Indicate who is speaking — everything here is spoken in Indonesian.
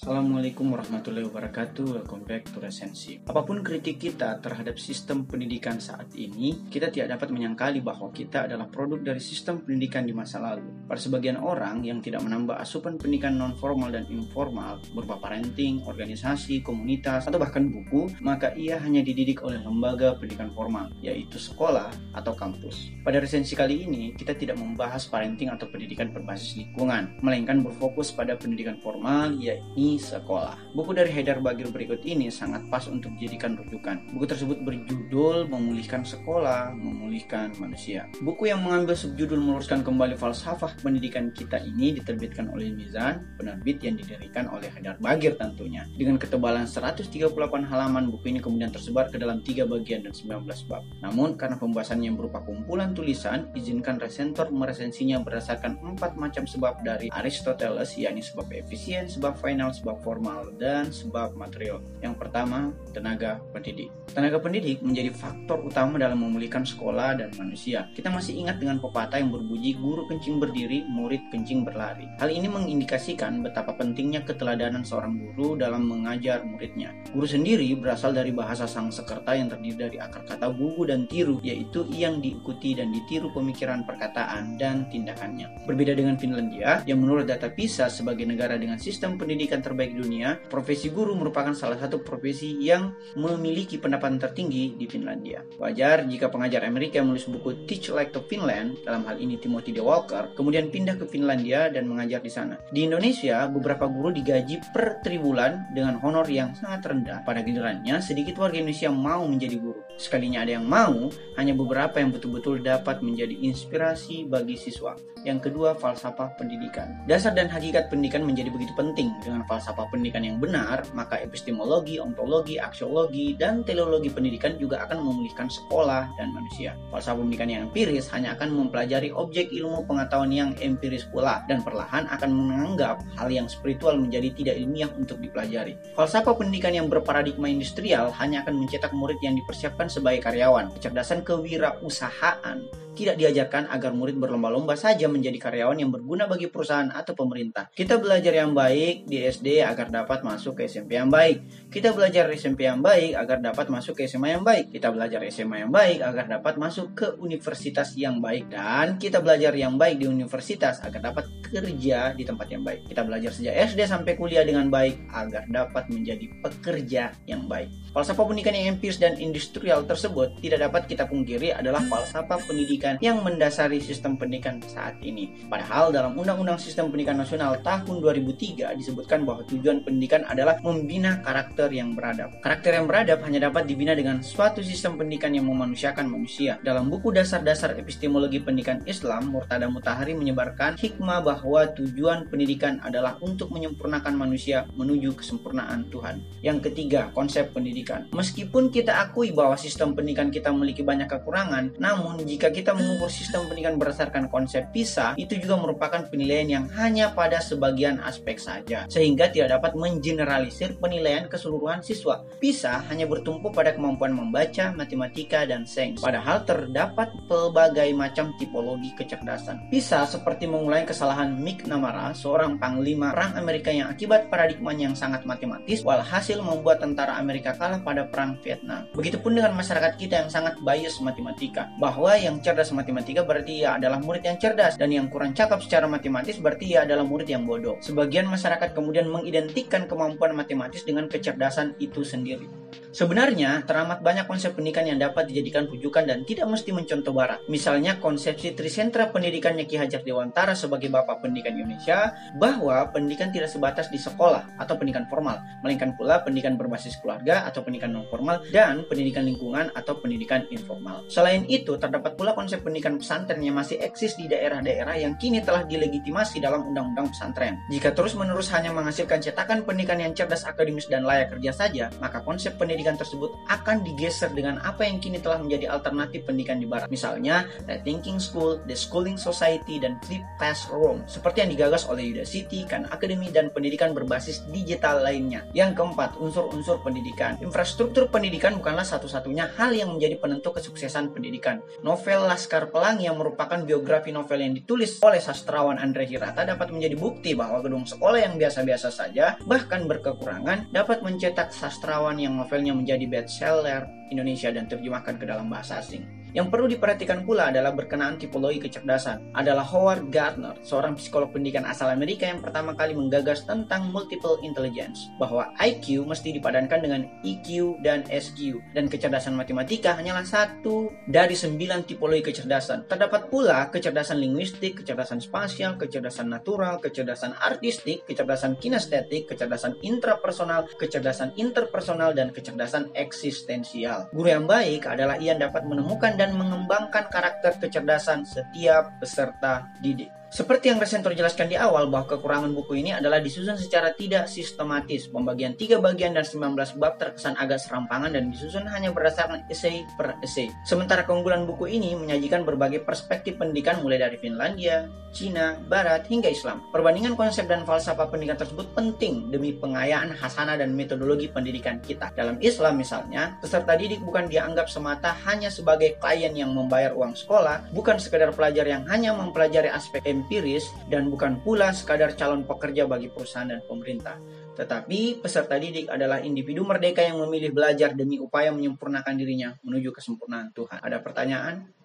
Speaker 1: Assalamualaikum warahmatullahi wabarakatuh. Welcome back to Resensi. Apa pun kritik kita terhadap sistem pendidikan saat ini Kita tidak dapat menyangkali bahwa kita adalah produk dari sistem pendidikan di masa lalu. Pada sebagian orang yang tidak menambah asupan pendidikan non formal dan informal Berupa parenting, organisasi, komunitas, atau bahkan buku Maka ia hanya dididik oleh lembaga pendidikan formal Yaitu sekolah atau kampus. Pada resensi kali ini kita tidak membahas parenting atau pendidikan berbasis lingkungan Melainkan berfokus pada pendidikan formal yaitu sekolah. Buku dari Haidar Bagir berikut ini sangat pas untuk dijadikan rujukan. Buku tersebut berjudul Memulihkan Sekolah, Memulihkan Manusia. Buku yang mengambil subjudul meluruskan kembali falsafah pendidikan kita ini diterbitkan oleh Mizan, penerbit yang didirikan oleh Haidar Bagir tentunya. Dengan ketebalan 138 halaman, buku ini kemudian tersebar ke dalam tiga bagian dan 19 bab. Namun, karena pembahasannya berupa kumpulan tulisan, izinkan resentor meresensinya berdasarkan empat macam sebab dari Aristoteles, yakni sebab efisien, sebab final, sebab formal, dan sebab material. Yang pertama, tenaga pendidik. Tenaga pendidik menjadi faktor utama dalam memulihkan sekolah dan manusia. Kita masih ingat dengan pepatah yang berbunyi guru kencing berdiri, murid kencing berlari. Hal ini mengindikasikan betapa pentingnya keteladanan seorang guru dalam mengajar muridnya. Guru sendiri berasal dari bahasa Sangsekerta yang terdiri dari akar kata gugu dan tiru, yaitu yang diikuti dan ditiru pemikiran perkataan dan tindakannya. Berbeda dengan Finlandia, yang menurut data PISA sebagai negara dengan sistem pendidikan terbaik dunia, profesi guru merupakan salah satu profesi yang memiliki pendapatan tertinggi di Finlandia. Wajar jika pengajar Amerika menulis buku Teach Like to Finland, dalam hal ini Timothy D. Walker, kemudian pindah ke Finlandia dan mengajar di sana. Di Indonesia, beberapa guru digaji per tribulan dengan honor yang sangat rendah. Pada gilirannya, sedikit warga Indonesia mau menjadi guru. Sekalinya ada yang mau, hanya beberapa yang betul-betul dapat menjadi inspirasi bagi siswa. Yang kedua, falsafah pendidikan. Dasar dan hakikat pendidikan menjadi begitu penting. Dengan falsafah pendidikan yang benar, maka epistemologi, ontologi, aksiologi, dan teleologi pendidikan juga akan memulihkan sekolah dan manusia. Falsafah pendidikan yang empiris hanya akan mempelajari objek ilmu pengetahuan yang empiris pula, dan perlahan akan menganggap hal yang spiritual menjadi tidak ilmiah untuk dipelajari. Falsafah pendidikan yang berparadigma industrial hanya akan mencetak murid yang dipersiapkan sebagai karyawan. Kecerdasan kewirausahaan tidak diajarkan agar murid berlomba-lomba saja menjadi karyawan yang berguna bagi perusahaan atau pemerintah. Kita belajar yang baik di SD agar dapat masuk ke SMP yang baik. Kita belajar SMP yang baik agar dapat masuk ke SMA yang baik. Kita belajar SMA yang baik agar dapat masuk ke universitas yang baik. Dan kita belajar yang baik di universitas agar dapat kerja di tempat yang baik. Kita belajar sejak SD sampai kuliah dengan baik agar dapat menjadi pekerja yang baik. Falsafah pendidikan yang empiris dan industrial tersebut tidak dapat kita pungkiri adalah falsafah pendidikan yang mendasari sistem pendidikan saat ini. Padahal dalam Undang-Undang Sistem Pendidikan Nasional tahun 2003 disebutkan bahwa tujuan pendidikan adalah membina karakter yang beradab. Karakter yang beradab hanya dapat dibina dengan suatu sistem pendidikan yang memanusiakan manusia. Dalam buku dasar-dasar epistemologi pendidikan Islam, Murtada Mutahari menyebarkan hikmah bahwa tujuan pendidikan adalah untuk menyempurnakan manusia menuju kesempurnaan Tuhan. Yang ketiga, konsep pendidikan pendidikan. Meskipun kita akui bahwa sistem pendidikan kita memiliki banyak kekurangan, namun jika kita mengukur sistem pendidikan berdasarkan konsep PISA, itu juga merupakan penilaian yang hanya pada sebagian aspek saja, sehingga tidak dapat mengeneralisir penilaian keseluruhan siswa. PISA hanya bertumpu pada kemampuan membaca, matematika, dan sains, padahal terdapat pelbagai macam tipologi kecerdasan. PISA seperti mengulangi kesalahan McNamara, seorang panglima perang Amerika yang akibat paradigmanya yang sangat matematis, walhasil membuat tentara Amerika kalah pada perang Vietnam. Begitupun dengan masyarakat kita yang sangat bias matematika, bahwa yang cerdas matematika berarti ia adalah murid yang cerdas dan yang kurang cakap secara matematis berarti ia adalah murid yang bodoh. Sebagian masyarakat kemudian mengidentikan kemampuan matematis dengan kecerdasan itu sendiri. Sebenarnya, teramat banyak konsep pendidikan yang dapat dijadikan rujukan dan tidak mesti mencontoh barat. Misalnya konsepsi Trisentra Pendidikannya Ki Hajar Dewantara sebagai Bapak Pendidikan Indonesia, bahwa pendidikan tidak sebatas di sekolah atau pendidikan formal, melainkan pula pendidikan berbasis keluarga atau pendidikan non formal dan pendidikan lingkungan atau pendidikan informal. Selain itu, terdapat pula konsep pendidikan pesantren yang masih eksis di daerah-daerah yang kini telah dilegitimasi dalam undang-undang pesantren. Jika terus-menerus hanya menghasilkan cetakan pendidikan yang cerdas akademis dan layak kerja saja, maka konsep pendidikan tersebut akan digeser dengan apa yang kini telah menjadi alternatif pendidikan di barat. Misalnya, Rethinking School, The Schooling Society, dan Flip Classroom, seperti yang digagas oleh Udacity, Khan Academy, dan pendidikan berbasis digital lainnya. Yang keempat, unsur-unsur pendidikan. Infrastruktur pendidikan bukanlah satu-satunya hal yang menjadi penentu kesuksesan pendidikan. Novel Laskar Pelangi yang merupakan biografi novel yang ditulis oleh sastrawan Andre Hirata dapat menjadi bukti bahwa gedung sekolah yang biasa-biasa saja, bahkan berkekurangan, dapat mencetak sastrawan yang novelnya menjadi bestseller Indonesia dan terjemahkan ke dalam bahasa asing. Yang perlu diperhatikan pula adalah berkenaan tipologi kecerdasan. Adalah Howard Gardner, seorang psikolog pendidikan asal Amerika yang pertama kali menggagas tentang multiple intelligence, bahwa IQ mesti dipadankan dengan EQ dan SQ, dan kecerdasan matematika hanyalah satu dari sembilan tipologi kecerdasan. Terdapat pula kecerdasan linguistik, kecerdasan spasial, kecerdasan natural, kecerdasan artistik, kecerdasan kinestetik, kecerdasan intrapersonal, kecerdasan interpersonal, dan kecerdasan eksistensial. Guru yang baik adalah ia dapat menemukan dan mengembangkan karakter kecerdasan setiap peserta didik. Seperti yang Resenter jelaskan di awal bahwa kekurangan buku ini adalah disusun secara tidak sistematis. Pembagian tiga bagian dan 19 bab terkesan agak serampangan dan disusun hanya berdasarkan essay per essay. Sementara keunggulan buku ini menyajikan berbagai perspektif pendidikan mulai dari Finlandia, Cina, Barat, hingga Islam. Perbandingan konsep dan falsafah pendidikan tersebut penting demi pengayaan hasanah dan metodologi pendidikan kita. Dalam Islam misalnya, peserta didik bukan dianggap semata hanya sebagai klien yang membayar uang sekolah, bukan sekedar pelajar yang hanya mempelajari aspek empiris dan bukan pula sekadar calon pekerja bagi perusahaan dan pemerintah. Tetapi peserta didik adalah individu merdeka yang memilih belajar demi upaya menyempurnakan dirinya menuju kesempurnaan Tuhan. Ada pertanyaan?